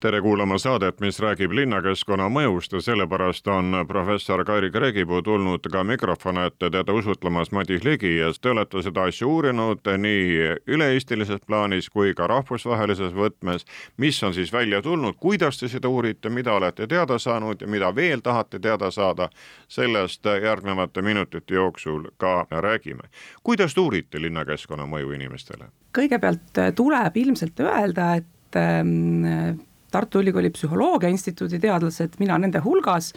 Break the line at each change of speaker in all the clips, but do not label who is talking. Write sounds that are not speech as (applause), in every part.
tere kuulama saadet, mis räägib linnakeskkonna mõjust ja sellepärast on professor Kairi Kreegipuu tulnud ka mikrofoni ette teda usutlemas Madis Ligi ja te olete seda asja uurinud nii üle-eestilises plaanis kui ka rahvusvahelises võtmes. mis on siis välja tulnud, kuidas te seda uurite, mida olete teada saanud ja mida veel tahate teada saada, sellest järgnevate minutite jooksul ka räägime. kuidas te uurite linnakeskkonna mõju inimestele?
kõigepealt tuleb ilmselt öelda, et ähm, Tartu Ülikooli Psühholoogia Instituudi teadlased, mina nende hulgas,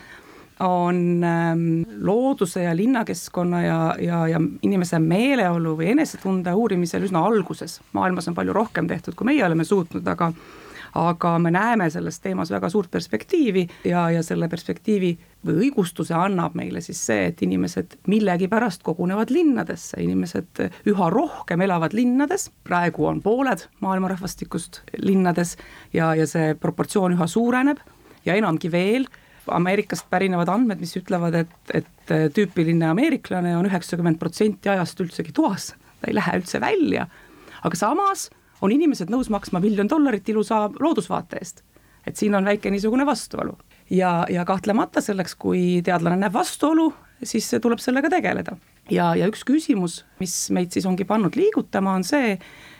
on ähm, looduse ja linnakeskkonna ja, ja, ja inimese meeleolu või enesetunde uurimisel üsna alguses. maailmas on palju rohkem tehtud, kui meie oleme suutnud, aga aga me näeme selles teemas väga suurt perspektiivi ja, ja selle perspektiivi või õigustuse annab meile siis see, et inimesed millegipärast kogunevad linnadesse, inimesed üha rohkem elavad linnades, praegu on pooled maailma rahvastikust linnades ja, ja see proportsioon üha suureneb. Ja enamgi veel, Ameerikast pärinevad andmed, mis ütlevad, et, et tüüpiline ameeriklane on üheksakümmend protsenti ajast üldsegi toas, ta ei lähe üldse välja, aga samas on inimesed nõus maksma miljon dollarit ilusa loodusvaate eest. et siin on väike niisugune vastuolu ja, ja kahtlemata selleks, kui teadlane näeb vastuolu, siis tuleb sellega tegeleda. ja, ja üks küsimus, mis meid siis ongi pannud liigutama, on see,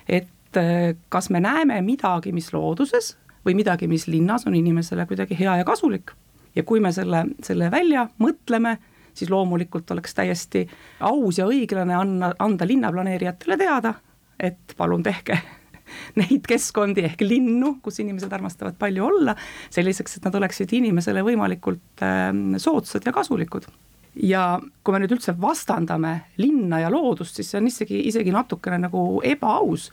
et äh, kas me näeme midagi, mis looduses või midagi, mis linnas on inimesele kuidagi hea ja kasulik. ja kui me selle, selle välja mõtleme, siis loomulikult oleks täiesti aus ja õiglane anna, anda linnaplaneerijatele teada, et palun tehke (laughs) (laughs) neid keskkondi ehk linnu, kus inimesed armastavad palju olla, selliseks, et nad oleksid inimesele võimalikult ähm, soodsad ja kasulikud. Ja kui me nüüd üldse vastandame linna ja loodust, siis see on isegi, isegi natukene nagu ebaaus,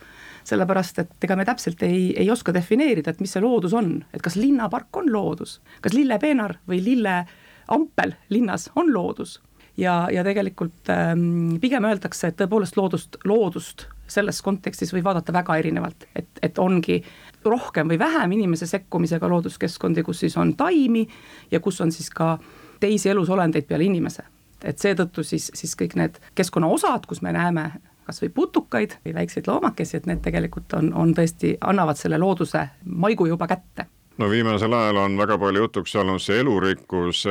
sellepärast et ega me täpselt ei, ei oska defineerida, et mis see loodus on, et kas linnapark on loodus, kas lillepeenar või lilleampel linnas on loodus? Ja, ja tegelikult ähm, pigem öeldakse, et tõepoolest loodust, loodust selles kontekstis võib vaadata väga erinevalt, et, et ongi rohkem või vähem inimese sekkumisega looduskeskkondi, kus siis on taimi ja kus on siis ka teisi elusolendeid peale inimese. et seetõttu siis, siis kõik need keskkonnaosad, kus me näeme kas või putukaid või väikseid loomakesi, et need tegelikult on, on tõesti, annavad selle looduse maigu juba kätte
no viimasel ajal on väga palju jutuks olnud see elurikkus,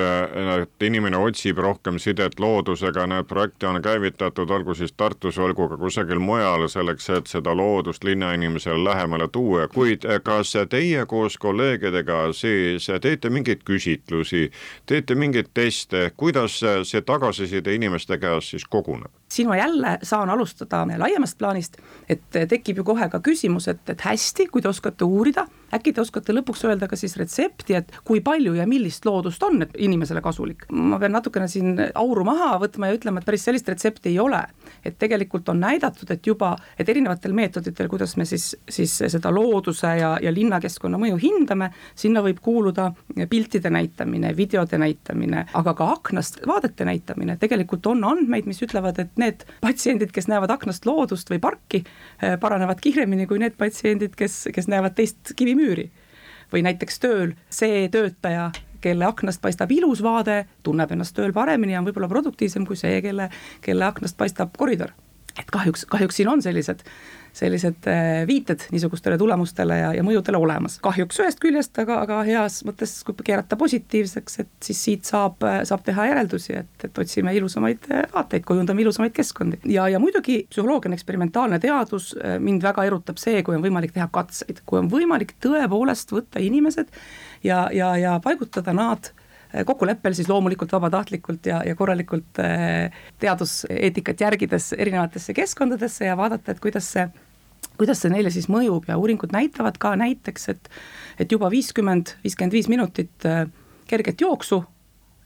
et inimene otsib rohkem sidet loodusega, need projekte on käivitatud, olgu siis Tartus, olgu ka kusagil mujal, selleks et seda loodust linnainimesele lähemale tuua, kuid kas teie koos kolleegidega siis teete mingeid küsitlusi, teete mingeid teste, kuidas see tagasiside inimeste käest siis koguneb?
siin ma jälle saan alustada laiemast plaanist, et tekib ju kohe ka küsimus, et, et hästi, kui te oskate uurida, äkki te oskate lõpuks öelda ka siis retsepti, et kui palju ja millist loodust on inimesele kasulik. ma pean natukene siin auru maha võtma ja ütlema, et päris sellist retsepti ei ole. Et tegelikult on näidatud, et juba, et erinevatel meetoditel, kuidas me siis, siis seda looduse ja, ja linnakeskkonna mõju hindame, sinna võib kuuluda piltide näitamine, videode näitamine, aga ka aknast vaadete näitamine, tegelikult on andmeid, mis ütlevad, et need patsiendid, kes näevad aknast loodust või parki, eh, paranevad kiiremini kui need patsiendid, kes, kes näevad teist kivimüüri. või näiteks tööl see töötaja, kelle aknast paistab ilus vaade, tunneb ennast tööl paremini ja on võib-olla produktiivsem kui see, kelle, kelle aknast paistab koridor. et kahjuks, kahjuks siin on sellised sellised äh, viited niisugustele tulemustele ja, ja mõjudele olemas. kahjuks ühest küljest, aga, aga heas mõttes, kui keerata positiivseks, et siis siit saab, saab teha järeldusi, et, et otsime ilusamaid äh, vaateid, kujundame ilusamaid keskkondi. ja, ja muidugi psühholoogia on eksperimentaalne teadus, äh, mind väga erutab see, kui on võimalik teha katseid, kui on võimalik tõepoolest võtta inimesed ja, ja, ja paigutada nad kokkuleppel siis loomulikult vabatahtlikult ja, ja korralikult teaduseetikat järgides erinevatesse keskkondadesse ja vaadata, et kuidas see kuidas see neile siis mõjub ja uuringud näitavad ka näiteks, et et juba viiskümmend, viiskümmend viis minutit äh, kerget jooksu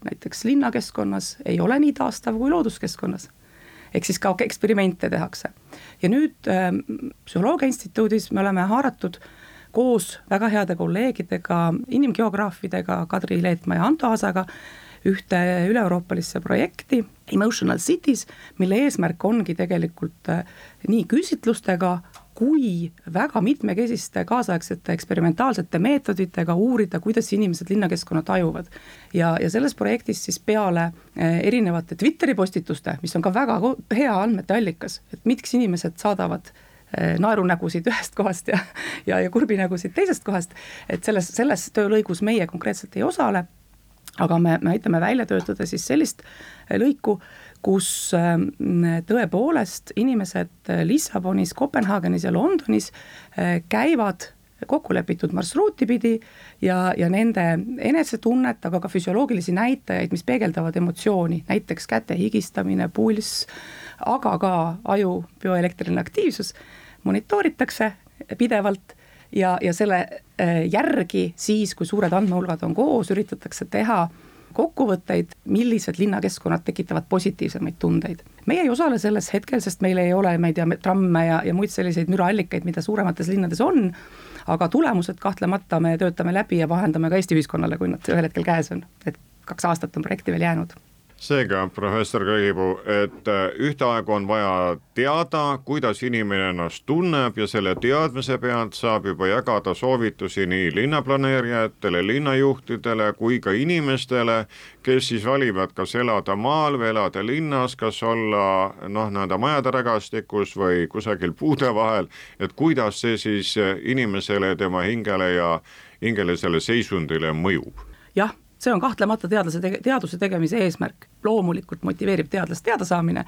näiteks linnakeskkonnas ei ole nii taastav kui looduskeskkonnas. ehk siis ka eksperimente tehakse. ja nüüd äh, Psühholoogia Instituudis me oleme haaratud koos väga heade kolleegidega, inimgeograafidega Kadri Leetmaa ja Anto Aasaga ühte üle-euroopalisse projekti Emotional Cities, mille eesmärk ongi tegelikult äh, nii küsitlustega kui väga mitmekesiste kaasaegsete eksperimentaalsete meetoditega uurida, kuidas inimesed linnakeskkonna tajuvad. ja, ja selles projektis siis peale eh, erinevate Twitteri postituste, mis on ka väga hea andmete allikas, et miks inimesed saadavad naerunägusid ühest kohast ja, ja, ja kurbinägusid teisest kohast, et selles, selles töölõigus meie konkreetselt ei osale, aga me, me aitame välja töötada siis sellist lõiku, kus ähm, tõepoolest inimesed äh, Lissabonis, Kopenhaagenis ja Londonis äh, käivad kokkulepitud marsruuti pidi ja, ja nende enesetunnet, aga ka füsioloogilisi näitajaid, mis peegeldavad emotsiooni, näiteks käte higistamine, pulss, aga ka aju bioelektriline aktiivsus, monitooritakse pidevalt ja, ja selle äh, järgi siis, kui suured andmehulgad on koos, üritatakse teha kokkuvõtteid, millised linnakeskkonnad tekitavad positiivsemaid tundeid. meie ei osale selles hetkel, sest meil ei ole, ma ei tea, tramme ja, ja muid selliseid müraallikaid, mida suuremates linnades on, aga tulemused kahtlemata me töötame läbi ja vahendame ka Eesti ühiskonnale, kui nad ühel hetkel käes on, et kaks aastat on projekti veel jäänud
seega, professor Kõigipuu, et äh, ühtaegu on vaja teada, kuidas inimene ennast tunneb ja selle teadmise pealt saab juba jagada soovitusi nii linnaplaneerijatele, linnajuhtidele kui ka inimestele, kes siis valivad, kas elada maal või elada linnas, kas olla noh, nii-öelda majade rägastikus või kusagil puude vahel, et kuidas see siis inimesele, tema hingele ja hingelisele seisundile mõjub?
jah see on kahtlemata teadlase tege-, teaduse tegemise eesmärk, loomulikult motiveerib teadlast teadasaamine,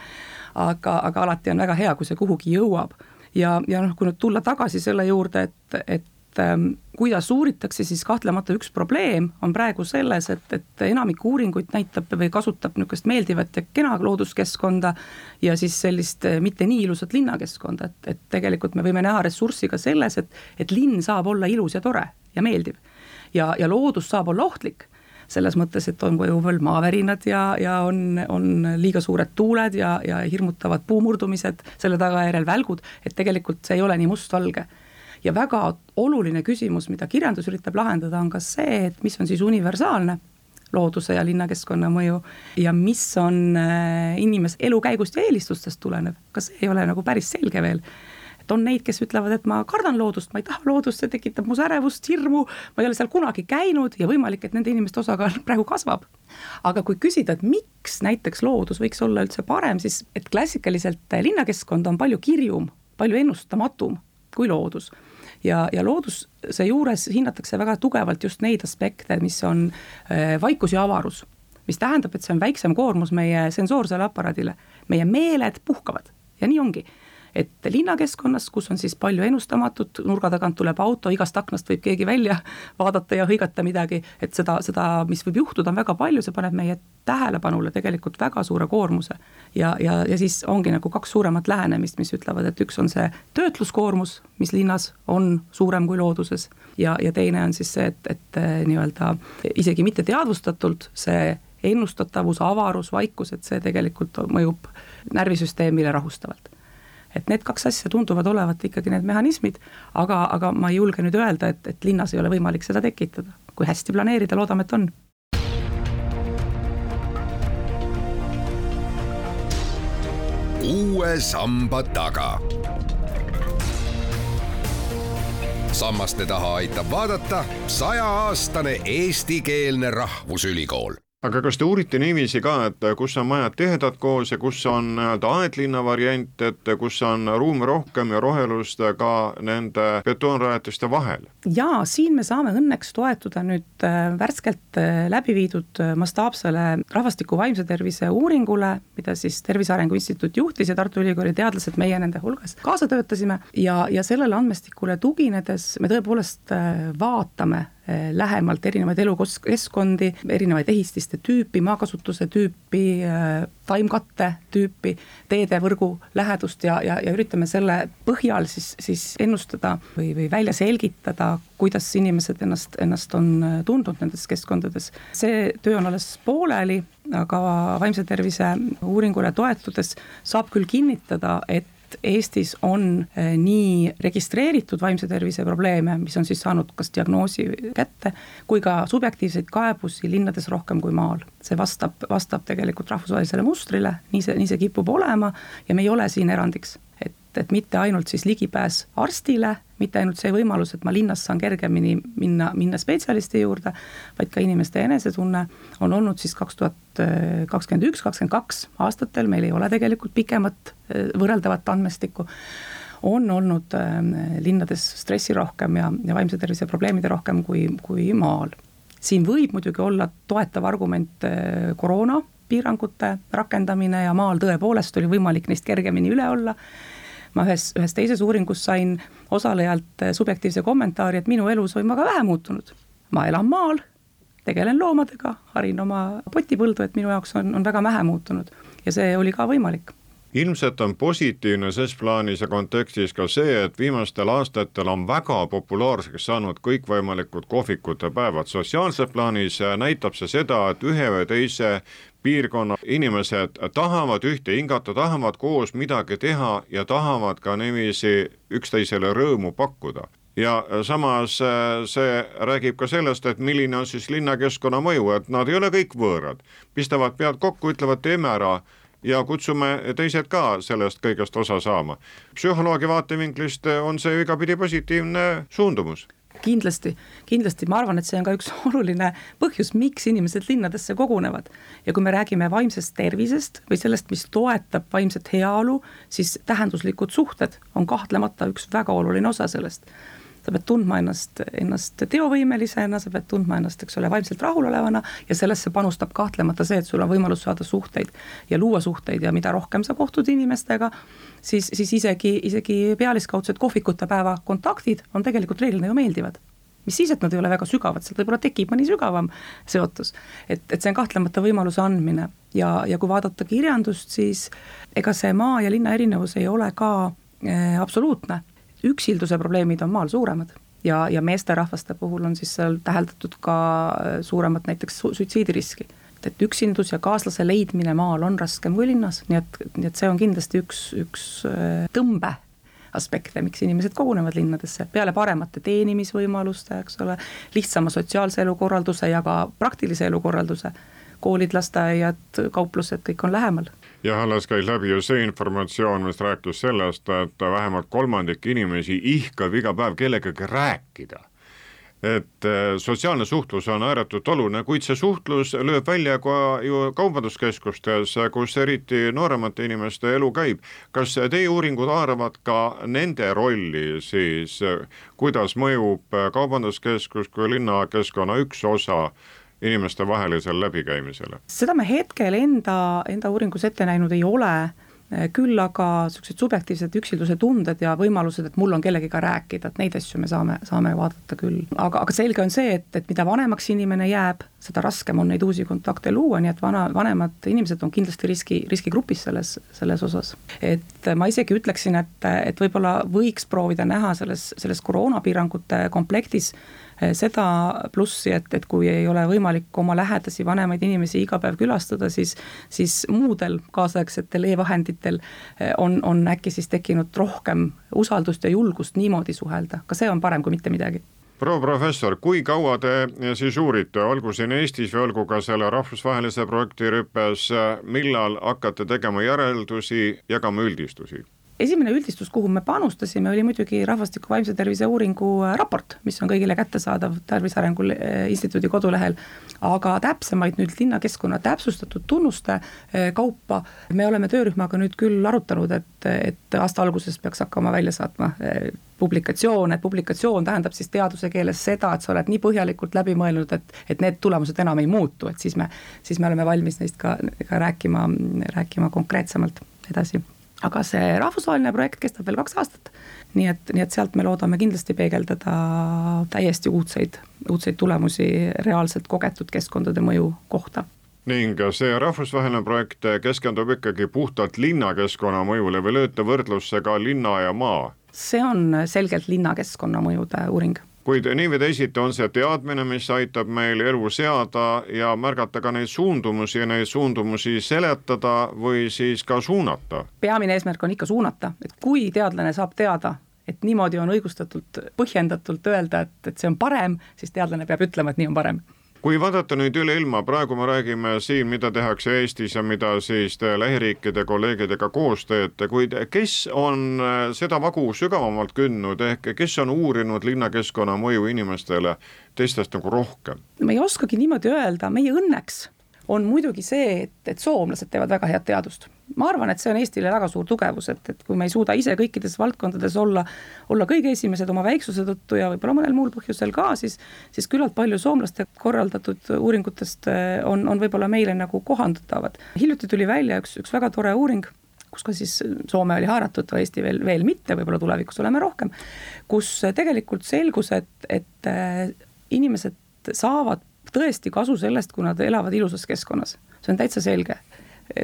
aga, aga alati on väga hea, kui see kuhugi jõuab. ja, ja noh, kui nüüd tulla tagasi selle juurde, et, et ähm, kuidas uuritakse, siis kahtlemata üks probleem on praegu selles, et, et enamik uuringuid näitab või kasutab niisugust meeldivat ja kena looduskeskkonda ja siis sellist äh, mitte nii ilusat linnakeskkonda, et, et tegelikult me võime näha ressurssi ka selles, et, et linn saab olla ilus ja tore ja meeldiv. ja, ja loodus saab olla ohtlik selles mõttes, et on mõjuval maavärinad ja, ja on, on liiga suured tuuled ja, ja hirmutavad puumurdumised, selle tagajärjel välgud, et tegelikult see ei ole nii mustvalge. ja väga oluline küsimus, mida kirjandus üritab lahendada, on ka see, et mis on siis universaalne looduse ja linnakeskkonna mõju ja mis on äh, inimese elukäigust ja eelistustest tulenev, ka see ei ole nagu päris selge veel et on neid, kes ütlevad, et ma kardan loodust, ma ei taha loodust, see tekitab mus ärevust, hirmu, ma ei ole seal kunagi käinud ja võimalik, et nende inimeste osakaal (laughs) praegu kasvab. aga kui küsida, et miks näiteks loodus võiks olla üldse parem, siis et klassikaliselt linnakeskkond on palju kirjum, palju ennustamatum kui loodus. Ja, ja looduse juures hinnatakse väga tugevalt just neid aspekte, mis on äh, vaikus ja avarus. Mis tähendab, et see on väiksem koormus meie sensoorsele aparaadile, meie meeled puhkavad. Ja nii ongi et linnakeskkonnas, kus on siis palju ennustamatut, nurga tagant tuleb auto, igast aknast võib keegi välja vaadata ja hõigata midagi, et seda, seda, mis võib juhtuda, on väga palju, see paneb meie tähelepanule tegelikult väga suure koormuse. ja, ja, ja siis ongi nagu kaks suuremat lähenemist, mis ütlevad, et üks on see töötluskoormus, mis linnas on suurem kui looduses ja, ja teine on siis see, et, et nii-öelda isegi mitte teadvustatult see ennustatavus, avarus, vaikus, et see tegelikult mõjub närvisüsteemile rahustavalt et need kaks asja tunduvad olevat ikkagi need mehhanismid, aga, aga ma ei julge nüüd öelda, et, et linnas ei ole võimalik seda tekitada. kui hästi planeerida, loodame, et on.
uue samba taga. sammaste taha aitab vaadata sajaaastane eestikeelne rahvusülikool
aga kas te uurite niiviisi ka, et kus on majad tihedad koos ja kus on nii-öelda aedlinna variant, et kus on ruumi rohkem ja rohelust ka nende betoonrajatiste vahel?
jaa, siin me saame õnneks toetuda nüüd äh, värskelt äh, läbi viidud äh, mastaapsele rahvastiku vaimse tervise uuringule, mida siis Tervise Arengu Instituut juhtis ja Tartu Ülikooli teadlased, meie nende hulgas kaasa töötasime ja, ja sellele andmestikule tuginedes me tõepoolest vaatame lähemalt erinevaid elukeskkondi, erinevaid ehististe tüüpi, maakasutuse tüüpi, eh, taimkatte tüüpi, teedevõrgu lähedust ja, ja, ja üritame selle põhjal siis, siis ennustada või, või välja selgitada, kuidas inimesed ennast, ennast on eh, tundnud nendes keskkondades. see töö on alles pooleli, aga vaimse tervise uuringule toetudes saab küll kinnitada, et et Eestis on eh, nii registreeritud vaimse tervise probleeme, mis on siis saanud kas diagnoosi kätte, kui ka subjektiivseid kaebusi linnades rohkem kui maal. see vastab, vastab tegelikult rahvusvahelisele mustrile, nii see, nii see kipub olema ja me ei ole siin erandiks. Et mitte ainult siis ligipääs arstile, mitte ainult see võimalus, et ma linnas saan kergemini minna, minna spetsialisti juurde, vaid ka inimeste enesetunne on olnud siis kaks tuhat kakskümmend üks, kakskümmend kaks aastatel, meil ei ole tegelikult pikemat võrreldavat andmestikku on olnud linnades stressi rohkem ja, ja vaimse tervise probleemide rohkem kui, kui maal. siin võib muidugi olla toetav argument koroona piirangute rakendamine ja maal tõepoolest oli võimalik neist kergemini üle olla. Ma ühes, ühes teises uuringus sain osalejalt subjektiivse kommentaari, et minu elus on väga vähe muutunud. ma elan maal, tegelen loomadega, harin oma potipõldu, et minu jaoks on, on väga vähe muutunud ja see oli ka võimalik
ilmselt on positiivne ses plaanis ja kontekstis ka see, et viimastel aastatel on väga populaarseks saanud kõikvõimalikud kohvikute päevad. sotsiaalses plaanis näitab see seda, et ühe või teise piirkonna inimesed tahavad ühte hingata, tahavad koos midagi teha ja tahavad ka niiviisi üksteisele rõõmu pakkuda ja samas äh, see räägib ka sellest, et milline on siis linnakeskkonna mõju, et nad ei ole kõik võõrad, pistavad pead kokku, ütlevad teeme ära ja kutsume teised ka sellest kõigest osa saama. psühholoogi vaatevinklist on see ju igapidi positiivne suundumus
kindlasti, kindlasti ma arvan, et see on ka üks (laughs) oluline põhjus, miks inimesed linnadesse kogunevad. ja kui me räägime vaimsest tervisest või sellest, mis toetab vaimset heaolu, siis tähenduslikud suhted on kahtlemata üks väga oluline osa sellest sa pead tundma ennast, ennast teovõimelisena, sa pead tundma ennast, eks ole, vaimselt rahulolevana ja sellesse panustab kahtlemata see, et sul on võimalus saada suhteid ja luua suhteid ja mida rohkem sa kohtud inimestega, siis, siis isegi, isegi pealiskaudsed kohvikute päeva kontaktid on tegelikult reeglina ju meeldivad. mis siis, et nad ei ole väga sügavad, sealt võib-olla tekib mõni sügavam seotus. et, et see on kahtlemata võimaluse andmine. ja, ja kui vaadata kirjandust, siis ega see maa ja linna erinevus ei ole ka äh, absoluutne üksilduse probleemid on maal suuremad. Ja, ja meesterahvaste puhul on siis seal täheldatud ka äh, suuremat näiteks suitsiidiriski. et üksindus ja kaaslase leidmine maal on raskem kui linnas, nii et, nii et see on kindlasti üks, üks äh, tõmbe aspekte, miks inimesed kogunevad linnadesse, peale paremate teenimisvõimaluste, eks ole, lihtsama sotsiaalse elukorralduse ja ka praktilise elukorralduse, koolid, lasteaiad, kauplused, kõik on lähemal
ja alles käis läbi ju see informatsioon, mis rääkis sellest, et vähemalt kolmandik inimesi ihkab iga päev kellegagi rääkida et eh, sotsiaalne suhtlus on ääretult oluline, kuid see suhtlus lööb välja ka ju kaubanduskeskustes, kus eriti nooremate inimeste elu käib. kas teie uuringud haaravad ka nende rolli siis, kuidas mõjub kaubanduskeskus kui linnakeskkonna üks osa inimestevahelisele läbikäimisele?
seda me hetkel enda, enda uuringus ette näinud ei ole, küll aga niisugused subjektiivsed üksilduse tunded ja võimalused, et mul on kellegiga rääkida, et neid asju me saame, saame vaadata küll. aga, aga selge on see, et, et mida vanemaks inimene jääb, seda raskem on neid uusi kontakte luua, nii et vana, vanemad inimesed on kindlasti riski, riskigrupis selles, selles osas. et ma isegi ütleksin, et, et võib-olla võiks proovida näha selles, selles koroonapiirangute komplektis seda plussi, et, et kui ei ole võimalik oma lähedasi vanemaid inimesi iga päev külastada, siis, siis muudel kaasaegsetel e-vahenditel eh, on, on äkki siis tekkinud rohkem usaldust ja julgust niimoodi suhelda, ka see on parem kui mitte midagi.
Proua professor, kui kaua te siis uurite, olgu siin Eestis või olgu ka selle rahvusvahelise projekti rüppes, millal hakkate tegema järeldusi, jagama üldistusi?
Esimene üldistus, kuhu me panustasime, oli muidugi rahvastiku vaimse tervise uuringu äh, raport, mis on kõigile kättesaadav Tervise Arengu äh, Instituudi kodulehel. aga täpsemaid nüüd linnakeskkonna täpsustatud tunnuste äh, kaupa me oleme töörühmaga nüüd küll arutanud, et, et aasta alguses peaks hakkama välja saatma publikatsioon, et publikatsioon tähendab siis teaduse keeles seda, et sa oled nii põhjalikult läbi mõelnud, et, et need tulemused enam ei muutu, et siis me, siis me oleme valmis neist ka, ka rääkima, rääkima konkreetsemalt edasi aga see rahvusvaheline projekt kestab veel kaks aastat. nii et, nii et sealt me loodame kindlasti peegeldada täiesti uudseid, uudseid tulemusi reaalselt kogetud keskkondade mõju kohta
ning see rahvusvaheline projekt keskendub ikkagi puhtalt linnakeskkonna mõjule või lööte võrdlusse ka linna ja maa?
see on selgelt linnakeskkonna mõjude uuring
kuid nii või teisiti on see teadmine, mis aitab meil elu seada ja märgata ka neid suundumusi ja neid suundumusi seletada või siis ka suunata.
peamine eesmärk on ikka suunata, et kui teadlane saab teada, et niimoodi on õigustatult, põhjendatult öelda, et, et see on parem, siis teadlane peab ütlema, et nii on parem
kui vaadata nüüd üle ilma, praegu me räägime siin, mida tehakse Eestis ja mida siis lähiriikide kolleegidega koos teete, kuid kes on äh, seda vagu sügavamalt kündnud, ehk kes on uurinud linnakeskkonna mõju inimestele teistest nagu rohkem?
ma ei oskagi niimoodi öelda, meie õnneks on muidugi see, et, et soomlased teevad väga head teadust. ma arvan, et see on Eestile väga suur tugevus, et, et kui me ei suuda ise kõikides valdkondades olla, olla kõige esimesed oma väiksuse tõttu ja võib-olla mõnel muul põhjusel ka, siis, siis küllalt palju soomlaste korraldatud uuringutest eh, on, on võib-olla meile nagu kohandatavad. hiljuti tuli välja üks, üks väga tore uuring kus ka siis Soome oli haaratud, Eesti veel, veel mitte, võib-olla tulevikus oleme rohkem, kus tegelikult selgus, et, et eh, inimesed saavad tõesti kasu sellest, kui nad elavad ilusas keskkonnas, see on täitsa selge.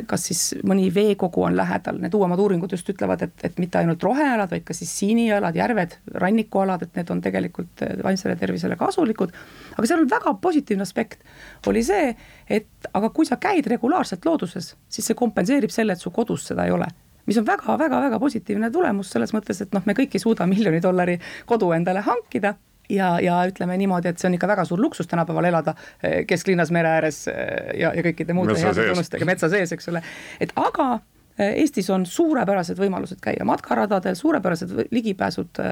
Kas siis mõni veekogu on lähedal, need uuemad uuringud just ütlevad, et, et mitte ainult rohealad, vaid ka siis siinialad, järved, rannikualad, et need on tegelikult vaimsele tervisele kasulikud. aga seal on väga positiivne aspekt, oli see, et aga kui sa käid regulaarselt looduses, siis see kompenseerib selle, et su kodus seda ei ole. Mis on väga-väga-väga positiivne tulemus selles mõttes, et noh, me kõik ei suuda miljoni dollari kodu endale hankida ja, ja ütleme niimoodi, et see on ikka väga suur luksus tänapäeval elada eh, kesklinnas mere ääres eh, ja, ja kõikide muude heade tunnustega metsa sees, eks ole, et aga eh, Eestis on suurepärased võimalused käia matkaradadel, suurepärased ligipääsud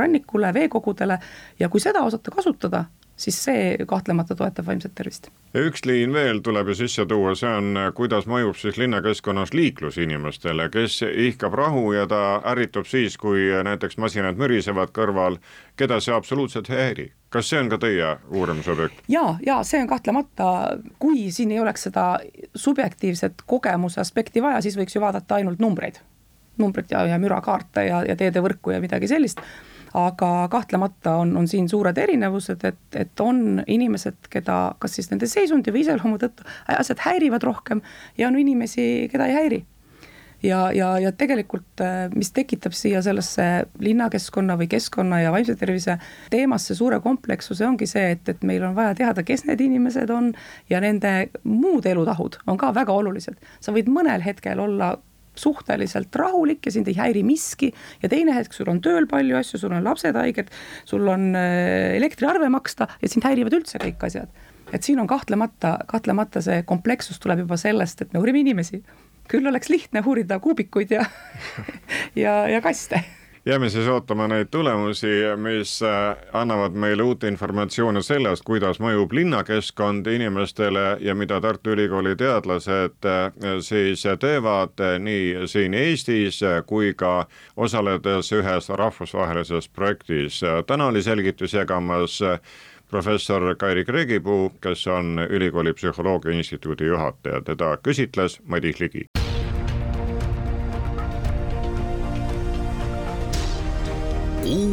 rannikule, veekogudele ja kui seda osata kasutada, siis see kahtlemata toetab vaimset tervist.
üks liin veel tuleb ju sisse tuua, see on, kuidas mõjub siis linnakeskkonnas liiklus inimestele, kes ihkab rahu ja ta ärritub siis, kui näiteks masinad mürisevad kõrval, keda see absoluutselt ei häiri kas see on ka teie uurimusobjekt?
ja, ja see on kahtlemata, kui siin ei oleks seda subjektiivset kogemuse aspekti vaja, siis võiks ju vaadata ainult numbreid. numbrit ja, ja mürakaarte ja, ja teedevõrku ja midagi sellist aga kahtlemata on, on siin suured erinevused, et, et on inimesed, keda kas siis nende seisundi või iseloomu tõttu asjad häirivad rohkem ja on inimesi, keda ei häiri ja, ja, ja tegelikult, mis tekitab siia sellesse linnakeskkonna või keskkonna ja vaimse tervise teemasse suure komplekssuse, ongi see, et, et meil on vaja teada, kes need inimesed on ja nende muud elutahud on ka väga olulised. sa võid mõnel hetkel olla suhteliselt rahulik ja sind ei häiri miski ja teine hetk sul on tööl palju asju, sul on lapsed haiged, sul on äh, elektriarve maksta ja sind häirivad üldse kõik asjad. et siin on kahtlemata, kahtlemata see komplekssus tuleb juba sellest, et me uurime inimesi. küll oleks lihtne uurida kuubikuid ja (laughs) ja, ja kaste
jääme siis ootama neid tulemusi, mis äh, annavad meile uut informatsiooni sellest, kuidas mõjub linnakeskkond inimestele ja mida Tartu Ülikooli teadlased äh, siis teevad äh, nii siin Eestis kui ka osaledes ühes rahvusvahelises projektis. täna oli selgitusi jagamas professor Kairi Kreegipuu, kes on ülikooli psühholoogia instituudi juhataja, teda küsitles Madis Ligi.